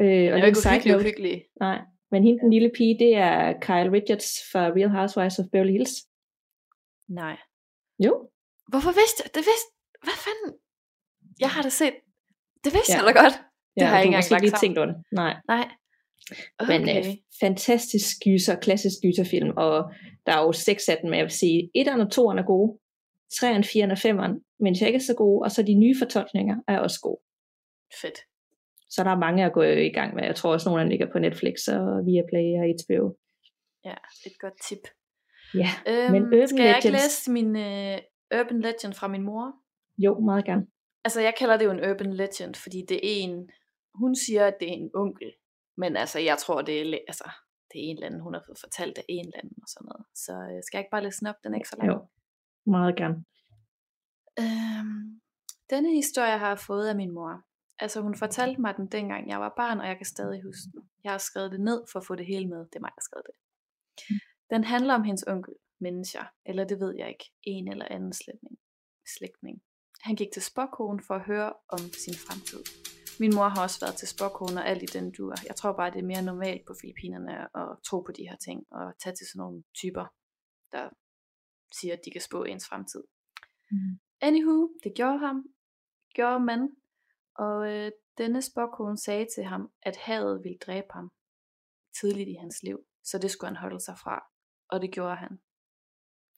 Øh, og Jeg det er ikke uhyggelig uhyggelig. Nej, men hende den lille pige, det er Kyle Richards fra Real Housewives of Beverly Hills. Nej. Jo. Hvorfor vidste jeg? Det vidste... Hvad fanden? Jeg har da set... Det vidste Ja. ja. jeg da godt. Det har jeg ikke engang lige tænkt over det. Nej. Nej. Men Okay. øh, fantastisk gyser, klassisk gyserfilm, og der er jo seks af dem, jeg vil sige, etteren og toeren er gode, treeren, firen og femeren, men de er ikke så gode, og så de nye fortolkninger er også gode. Fedt. Så der er mange at gå i gang med. Jeg tror også, nogle af dem ligger på Netflix og Viaplay og HBO. Ja, et godt tip. Ja, Øhm, Men Urban skal jeg ikke Legends- læse min uh, Urban Legend fra min mor? jo, meget gerne. Altså, jeg kalder det jo en Urban Legend, fordi det er en... Hun siger, at det er en onkel. Men altså, jeg tror, det er... Altså, det er en eller anden, hun har fået fortalt af en eller anden og sådan noget. Så øh, skal jeg ikke bare læse den op, den er ikke så lang. Jo, meget gerne. Øhm, denne historie har jeg fået af min mor. Altså hun fortalte mig den dengang jeg var barn, og jeg kan stadig huske den. Jeg har skrevet det ned for at få det hele med. Det er mig, der har skrevet det. Den handler om hendes onkel, mennesker, eller det ved jeg ikke, en eller anden slægtning. slægtning. Han gik til spåkonen for at høre om sin fremtid. Min mor har også været til spåkonen og alt i den dur. Jeg tror bare, det er mere normalt på Filippinerne at tro på de her ting, og tage til sådan nogle typer, der siger, at de kan spå ens fremtid. Mm. Anywho, det gjorde ham, gjorde man, og øh, denne spåkone sagde til ham, at havet ville dræbe ham tidligt i hans liv, så det skulle han holde sig fra, og det gjorde han.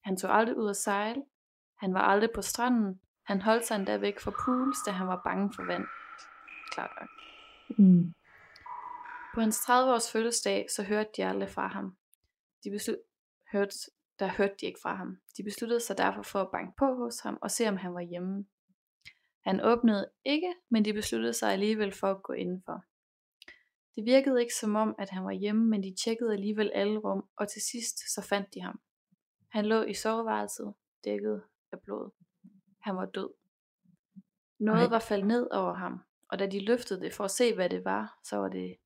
Han tog aldrig ud at sejle, han var aldrig på stranden, han holdt sig endda væk fra pools, da han var bange for vand. Klart nok. Mm. På hans 30-års fødselsdag, så hørte de aldrig fra ham. De beslut... hørte... Der hørte de ikke fra ham. De besluttede sig derfor for at banke på hos ham og se, om han var hjemme. Han åbnede ikke, men de besluttede sig alligevel for at gå indenfor. Det virkede ikke som om, at han var hjemme, men de tjekkede alligevel alle rum, og til sidst så fandt de ham. Han lå i soveværelset, dækket af blod. Han var død. Noget Ej. var faldet ned over ham, og da de løftede det for at se, hvad det var, så var det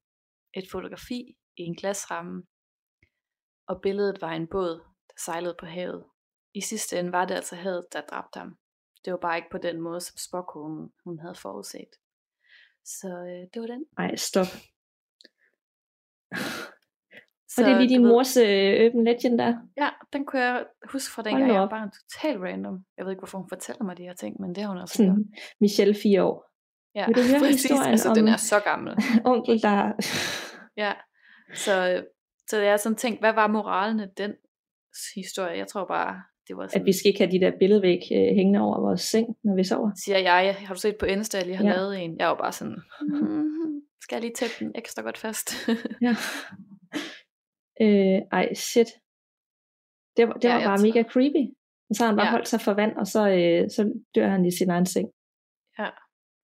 et fotografi i en glasramme, og billedet var en båd, der sejlede på havet. I sidste ende var det altså havet, der dræbte ham. Det var bare ikke på den måde, som spåkonen hun havde forudset. Så øh, det var den. Ej, stop. Så, og det er lige din mors øh, Urban Legend der. Ja, den kunne jeg huske fra dengang, jeg var bare totalt random. Jeg ved ikke, hvorfor hun fortæller mig de her ting, men det har hun også gjort. Michelle, fire år. Ja, Vil du høre præcis. historien altså, om- den er så gammel. [LAUGHS] Onkel, der... Ja, så, så jeg har sådan tænkt, hvad var moralen af den historie? Jeg tror bare, det var sådan, at vi skal ikke have de der billedvæg øh, hængende over vores seng, når vi sover. siger jeg, har du set på Insta, jeg lige har Ja. lavet en? Jeg var bare sådan, mm, skal jeg lige tæppe den ekstra godt fast? Ja. [LAUGHS] Øh, ej, shit. Det var, det Ja, var bare mega creepy. Og så har han bare Ja. holdt sig for vand, og så, øh, så dør han i sin egen seng.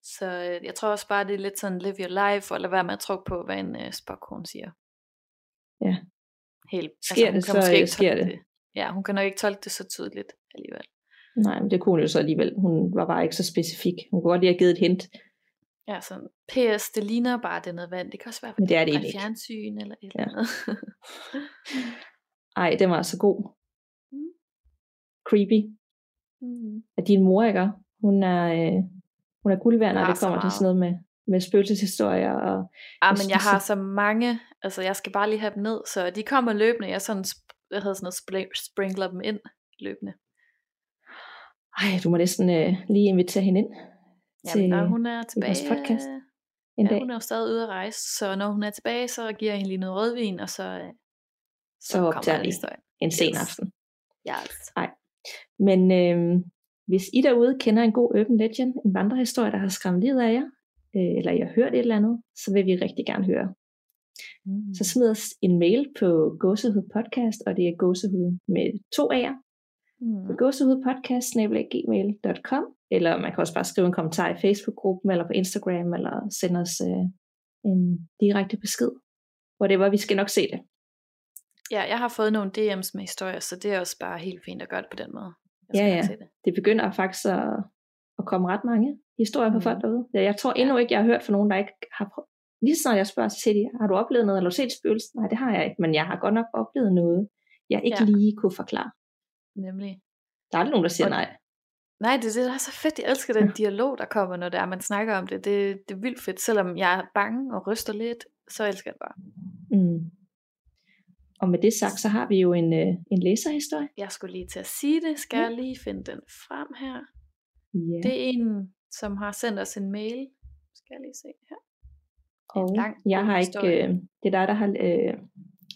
så øh, jeg tror også bare, det er lidt sådan, live your life, og lade være med at tro på, hvad en øh, spokhone siger. Ja. Helt, Sker hun det, kan så, øh, ikke sker tolke det. Ja, hun kan nok ikke tolke det så tydeligt alligevel. Nej, men det kunne hun jo så alligevel. Hun var bare ikke så specifik. Hun kunne godt lige have givet et hint. Ja, sådan, PS, det ligner bare, det er noget vand. Det kan også være Men det er det fra fjernsyn eller et Ja. eller andet. Ej, det var altså god. Mm. Creepy. mm. At din mor, ikke? Hun er, øh, hun er guld værd, når det kommer til sådan noget med, med spøgelseshistorier. Og, Ah, Jeg men jeg har så mange, altså jeg skal bare lige have dem ned, så de kommer løbende, jeg sådan, jeg havde sådan noget spl- sprinkler dem ind løbende. ej, du må næsten øh, lige invitere hende ind Jamen, når hun er vores tilbage, podcast øh, en ja, dag. hun er jo stadig ude at rejse, så når hun er tilbage, så giver jeg hende lige noget rødvin, og så, øh, Så kommer optager vi. En sen Yes. aften. Ja, altså. Men øh, hvis I derude kender en god urban legend, en vandrehistorie, der har skræmt livet af jer, øh, eller I har hørt et eller andet, så vil vi rigtig gerne høre. Mm. Så smid os en mail på gåsehud podcast, og det er gåsehud med to A'er, Mm. på gåsehudpodcast.gmail.com, eller man kan også bare skrive en kommentar i Facebook-gruppen, eller på Instagram, eller sende os øh, en direkte besked. Whatever, vi skal nok se det. Ja, jeg har fået nogle DM's med historier, så det er også bare helt fint at gøre det på den måde. Jeg Ja, ja. det. Det begynder faktisk at, at komme ret mange historier på Mhm. folk derude. Jeg tror endnu ikke, jeg har hørt fra nogen, der ikke har prøvet. Lige så snart jeg spørger, siger de, har du oplevet noget, eller har du set spøgelser? Nej, det har jeg ikke, men jeg har godt nok oplevet noget, jeg ikke Ja. lige kunne forklare. Nemlig. Der er aldrig nogen, der siger Og- nej. Nej, det, det er så fedt. Jeg elsker den dialog, der kommer, når det er, man snakker om det. det. Det er vildt fedt. Selvom jeg er bange og ryster lidt, så elsker jeg det bare. Mm. Og med det sagt, så har vi jo en, øh, en læserhistorie. Jeg skulle lige til at sige det. Skal Ja. jeg lige finde den frem her? Ja. Det er en, som har sendt os en mail. Skal jeg lige se her. og lang, jeg har ikke, øh, det er dig, der har, øh,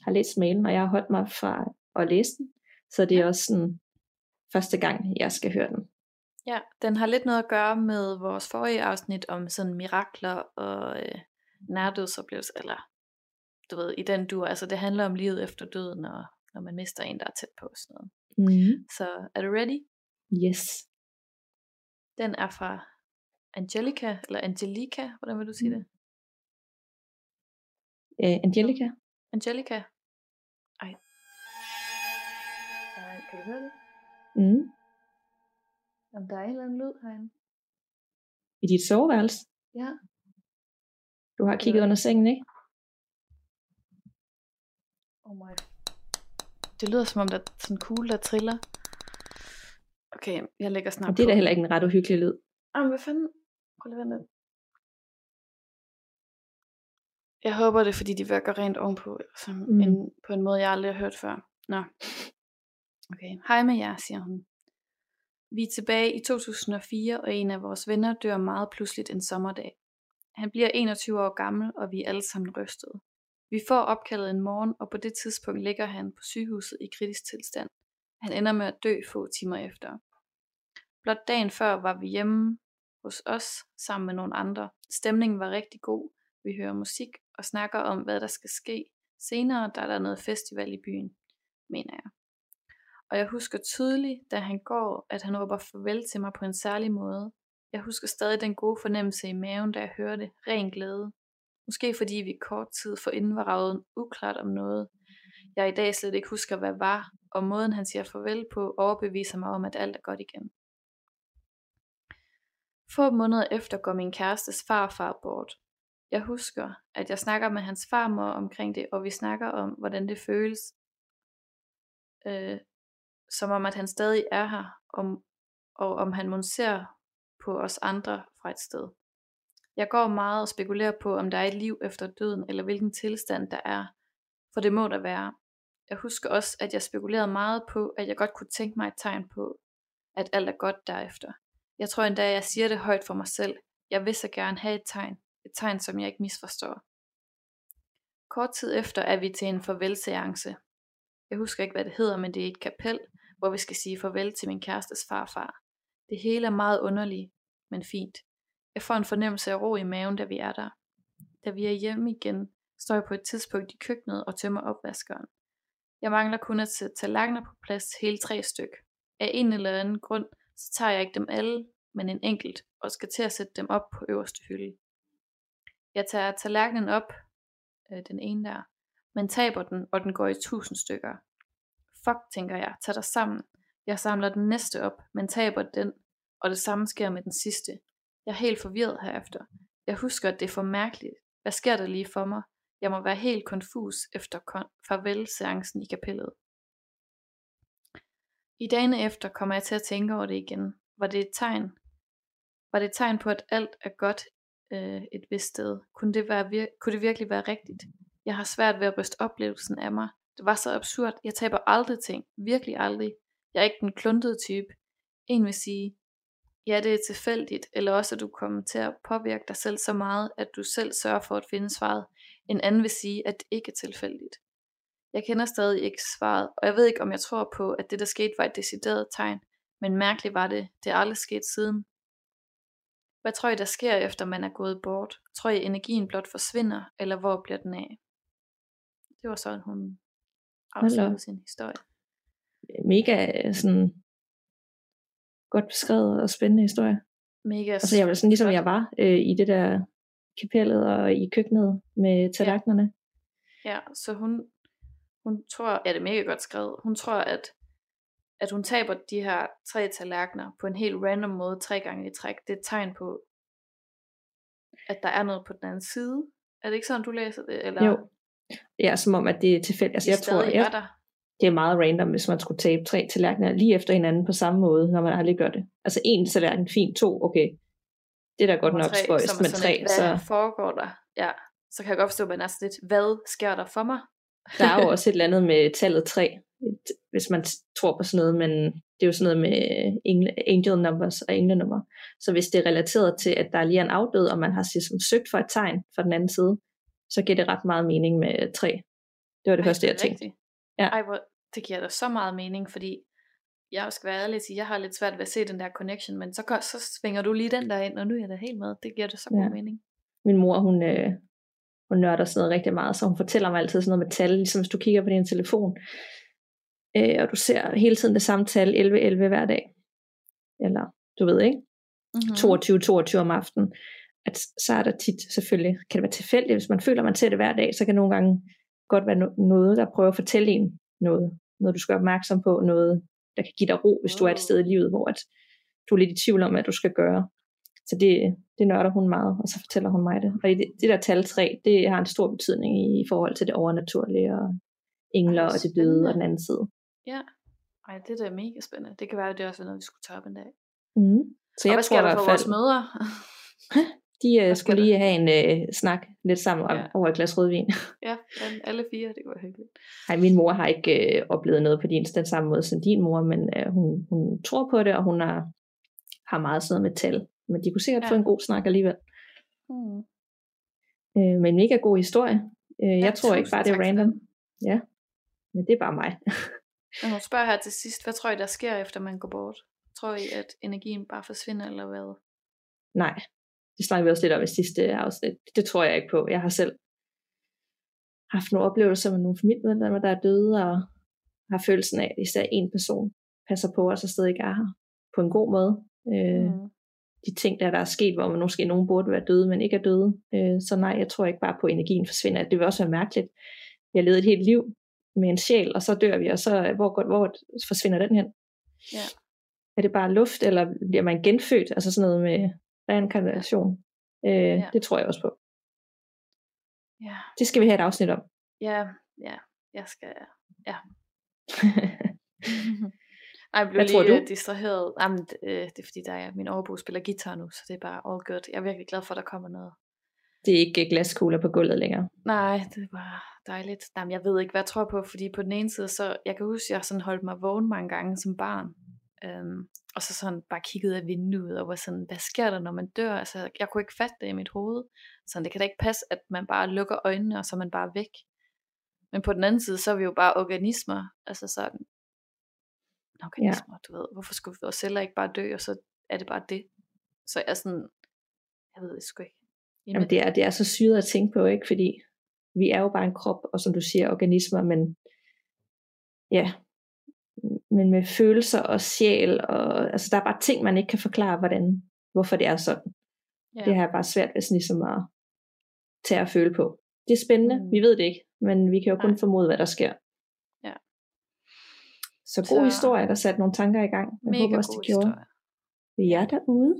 har læst mailen, og jeg har holdt mig fra at læse den. Så det er også sådan første gang, jeg skal høre den. Ja, den har lidt noget at gøre med vores forrige afsnit om sådan mirakler og øh, nærdødsoplevelser, eller du ved, i den du, altså det handler om livet efter døden, og når man mister en, der er tæt på sådan noget. Mm. Så er du ready? Yes. Den er fra Angelica, eller Angelica, hvordan vil du sige mm. det? Uh, Angelica. Angelica. Ej. Kan du høre det? Mm. Om der er en eller anden lyd herinde. I dit soveværelse. Ja. Du har kigget under sengen, ikke? Oh my. Det lyder som om, der er sådan en kugle, der triller. Okay, jeg lægger snart Og det er på. da heller ikke en ret uhyggelig lyd. Jamen, hvad fanden? Prøv lige at. Jeg håber det, er, fordi de virker rent ovenpå, som mm. en, på en måde, jeg aldrig har hørt før. Nå. Okay, hej med jer, siger hun. Vi er tilbage i 2004, og en af vores venner dør meget pludseligt en sommerdag. Han bliver 21 år gammel, og vi er alle sammen rystede. Vi får opkaldet en morgen, og på det tidspunkt ligger han på sygehuset i kritisk tilstand. Han ender med at dø få timer efter. Blot dagen før var vi hjemme hos os sammen med nogle andre. Stemningen var rigtig god. Vi hører musik og snakker om, hvad der skal ske. Senere der er der noget festival i byen, mener jeg. Og jeg husker tydeligt, da han går, at han råber farvel til mig på en særlig måde. Jeg husker stadig den gode fornemmelse i maven, da jeg hørte ren glæde. Måske fordi vi kort tid forinden var ravet uklart om noget, jeg i dag slet ikke husker, hvad var, og måden han siger farvel på, overbeviser mig om, at alt er godt igen. Få måneder efter går min kærestes farfar bort. Jeg husker, at jeg snakker med hans farmor omkring det, og vi snakker om, hvordan det føles, øh, som om at han stadig er her, om, og om han måske ser på os andre fra et sted. Jeg går meget og spekulerer på, om der er et liv efter døden, eller hvilken tilstand der er, for det må der være. Jeg husker også, at jeg spekulerede meget på, at jeg godt kunne tænke mig et tegn på, at alt er godt derefter. Jeg tror endda, jeg siger det højt for mig selv. Jeg vil så gerne have et tegn. Et tegn, som jeg ikke misforstår. Kort tid efter er vi til en farvelseance. Jeg husker ikke, hvad det hedder, men det er et kapel, hvor vi skal sige farvel til min kærestes farfar. Det hele er meget underligt, men fint. Jeg får en fornemmelse af ro i maven, da vi er der. Da vi er hjemme igen, står jeg på et tidspunkt i køkkenet og tømmer opvaskeren. Jeg mangler kun at sætte tallerkener på plads hele tre styk. Af en eller anden grund, så tager jeg ikke dem alle, men en enkelt, og skal til at sætte dem op på øverste hylde. Jeg tager tallerkenen op, øh, den ene der, men taber den, og den går i tusind stykker. Fuck, tænker jeg, tag dig sammen. Jeg samler den næste op, men taber den, og det samme sker med den sidste. Jeg er helt forvirret herefter. Jeg husker, at det er for mærkeligt. Hvad sker der lige for mig? Jeg må være helt konfus efter kon- farvelseancen i kapellet. I dagene efter kommer jeg til at tænke over det igen. Var det et tegn? Var det et tegn på, at alt er godt øh, et vist sted? Kunne det, være vir- kunne det virkelig være rigtigt? Jeg har svært ved at ryste oplevelsen af mig. Det var så absurd. Jeg taber aldrig ting. Virkelig aldrig. Jeg er ikke den kluntede type. En vil sige, ja det er tilfældigt, eller også at du kommer til at påvirke dig selv så meget, at du selv sørger for at finde svaret. En anden vil sige, at det ikke er tilfældigt. Jeg kender stadig ikke svaret, og jeg ved ikke, om jeg tror på, at det der skete var et decideret tegn, men mærkeligt var det. Det er aldrig sket siden. Hvad tror I, der sker, efter man er gået bort? Tror I, energien blot forsvinder, eller hvor bliver den af? Det var sådan, hun op. sin historie. Mega sådan godt beskrevet og spændende historie. Mega Altså jeg var sådan ligesom jeg var øh, i det der kapellet og i køkkenet med tallerkenerne. Ja, så hun, hun tror, ja det er mega godt skrevet, hun tror, at, at hun taber de her tre tallerkener på en helt random måde tre gange i træk. Det er et tegn på, at der er noget på den anden side. Er det ikke sådan, du læser det? Eller Jo. Ja, som om at det er tilfældigt. Altså jeg tror, jeg, der? det er meget random, hvis man skulle tabe tre tallerkener lige efter hinanden på samme måde, når man aldrig gør det. Altså en tallerken, fint, to, okay. Det er da godt Nummer nok spøjst, men sådan tre, lidt, Hvad så foregår der? Ja, så kan jeg godt forstå, at man er sådan lidt, hvad sker der for mig? der er jo [LAUGHS] også et eller andet med tallet tre, et, hvis man tror på sådan noget, men det er jo sådan noget med angel numbers og englenummer. Så hvis det er relateret til, at der lige er en afdød, og man har ligesom søgt for et tegn fra den anden side, så giver det ret meget mening med tre. Det var det Ej, første, er jeg tænkte. rigtigt. Ja. Ej, hvor, det giver da så meget mening, fordi jeg skal være ærlig sige, jeg har lidt svært ved at se den der connection, men så, går- så svinger du lige den der ind, og nu er jeg da helt med. Det giver da så god Ja. mening. Min mor, hun, øh, hun nørder sådan noget rigtig meget, så hun fortæller mig altid sådan noget med tal, ligesom hvis du kigger på din telefon, øh, og du ser hele tiden det samme tal, 11-11 hver dag. Eller, du ved ikke, Mm-hmm. 22-22 om aftenen, at så er der tit selvfølgelig, kan det være tilfældigt, hvis man føler, man ser det hver dag, så kan nogle gange godt være no- noget, der prøver at fortælle en noget, noget du skal være opmærksom på, noget der kan give dig ro, hvis du er et sted i livet, hvor at du er lidt i tvivl om, hvad du skal gøre. Så det, det nørder hun meget, og så fortæller hun mig det. Og det, det der tal 3, det har en stor betydning i forhold til det overnaturlige, og engler Ej, og det døde og den anden side. Ja. Ej, det er da mega spændende. Det kan være, at det også er noget, vi skulle tage op en dag. Mm. Så Og jeg hvad tror sker der for fald, vores mødre? De Hvad skulle lige have en uh, snak lidt sammen Ja. over et glas rødvin. [LAUGHS] ja, alle- fire, det være hyggeligt. Nej, min mor har ikke øh, oplevet noget på din, den samme måde som din mor, men øh, hun, hun tror på det, og hun har, har meget noget med tal. Men de kunne sikkert Ja. få en god snak alligevel. Mm. Øh, men mega god historie. Øh, Ja, jeg tror ikke bare, det er random. Ja, men det er bare mig. [LAUGHS] Men hun spørger her til sidst, hvad tror I, der sker, efter man går bort? Tror I, at energien bare forsvinder, eller hvad? Nej, det snakkede vi også lidt om i sidste afsnit. Det tror jeg ikke på. Jeg har selv haft nogle oplevelser med nogle familiemedlemmer, der er døde, og har følelsen af, at især en person passer på os og stadig ikke er her. På en god måde. Øh, Mm. de ting, der, der er sket, hvor man måske nogen burde være døde, men ikke er døde. Øh, så nej, jeg tror ikke bare på, at energien forsvinder. Det vil også være mærkeligt. Har levet et helt liv med en sjæl, og så dør vi, og så hvor, går, hvor forsvinder den hen? Ja. Er det bare luft, eller bliver man genfødt? Altså sådan noget med reinkarnation. Øh, Ja. Det tror jeg også på. Ja, Det skal vi have et afsnit om. ja, ja, jeg skal, ja. [LAUGHS] Ej, jeg blev Hvad tror lige du? øh, distraheret. Jamen, det, øh, det er fordi, der er, min overbo spiller guitar nu, så det er bare all good. Jeg er virkelig glad for, at der kommer noget. det er ikke glaskugler på gulvet længere. Nej, det er bare dejligt. Jamen, jeg ved ikke, hvad jeg tror på, fordi på den ene side, så jeg kan huske, at jeg sådan holdt mig vågen mange gange som barn. Øhm, og så sådan bare kiggede af vinduet og var sådan, hvad sker der, når man dør? Altså, jeg kunne ikke fatte det i mit hoved. Så det kan da ikke passe, at man bare lukker øjnene, og så er man bare væk. Men på den anden side, så er vi jo bare organismer. Altså sådan, organismer, ja. du ved. Hvorfor skulle vores celler ikke bare dø, og så er det bare det? Så jeg er sådan, jeg ved det sgu ikke. Jamen, det, er, det er så syret at tænke på, ikke? Fordi vi er jo bare en krop, og som du siger, organismer, men ja, men med følelser og sjæl, og altså der er bare ting, man ikke kan forklare, hvordan, hvorfor det er sådan. ja. Det har jeg bare svært ved sådan ligesom at tage og føle på. Det er spændende, Mm. vi ved det ikke, men vi kan jo kun Nej. formode, hvad der sker. Ja. Så god Så- historie, der satte nogle tanker i gang. Jeg Mega håber også, det gjorde historie. jer derude.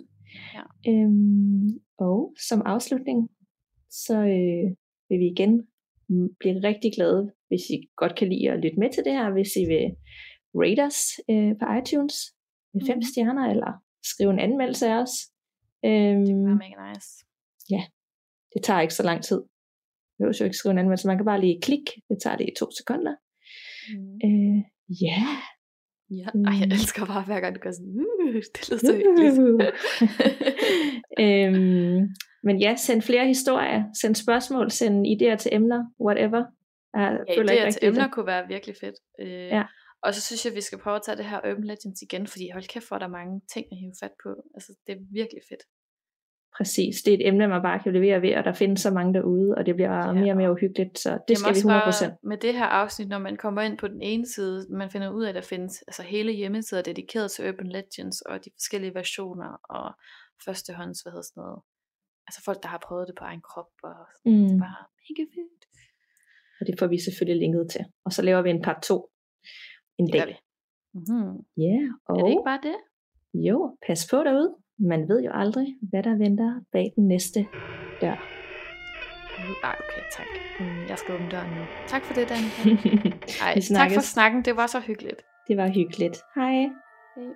Ja. Øhm, og som afslutning, så øh, vil vi igen blive rigtig glade, hvis I godt kan lide at lytte med til det her, hvis I vil rate os øh, på iTunes med fem Mhm. stjerner, eller skrive en anmeldelse af os. Øhm, Det var mega nice. det tager ikke så lang tid. Jeg behøver jo ikke skrive en anmeldelse, man kan bare lige klikke, det tager det i to sekunder. Mm. Øh, ja, Ja, ej, jeg Mm. elsker bare, hver gang du gør sådan, uh, det lyder så hyggeligt. [LAUGHS] øhm, men ja, send flere historier, send spørgsmål, send idéer til emner, whatever. Jeg ja, føler idéer til emner det. kunne være virkelig fedt. Øh, Ja. Og så synes jeg, vi skal prøve at tage det her Urban Legends igen, fordi hold kæft, hvor er der mange ting at hive fat på. Altså, det er virkelig fedt. Præcis, det er et emne, man bare kan levere ved, og der findes så mange derude, og det bliver Ja. mere og mere uhyggeligt, så det Jamen skal vi også 100%. Bare med det her afsnit, når man kommer ind på den ene side, man finder ud af, at der findes altså hele hjemmesider dedikeret til Urban Legends, og de forskellige versioner, og førstehånds, hvad hedder sådan noget. Altså folk, der har prøvet det på egen krop, og det er Mm, bare mega fedt. og det får vi selvfølgelig linket til. Og så laver vi en part 2 en Det dag. Mm-hmm. Ja, og Er det ikke bare det? jo, pas på derude. Man ved jo aldrig, hvad der venter bag den næste dør. Nej, okay, tak. Mm, Jeg skal åbne døren nu. Tak for det, Danika. [LAUGHS] Ej, tak for snakken. Det var så hyggeligt. det var hyggeligt. Hej. Hej.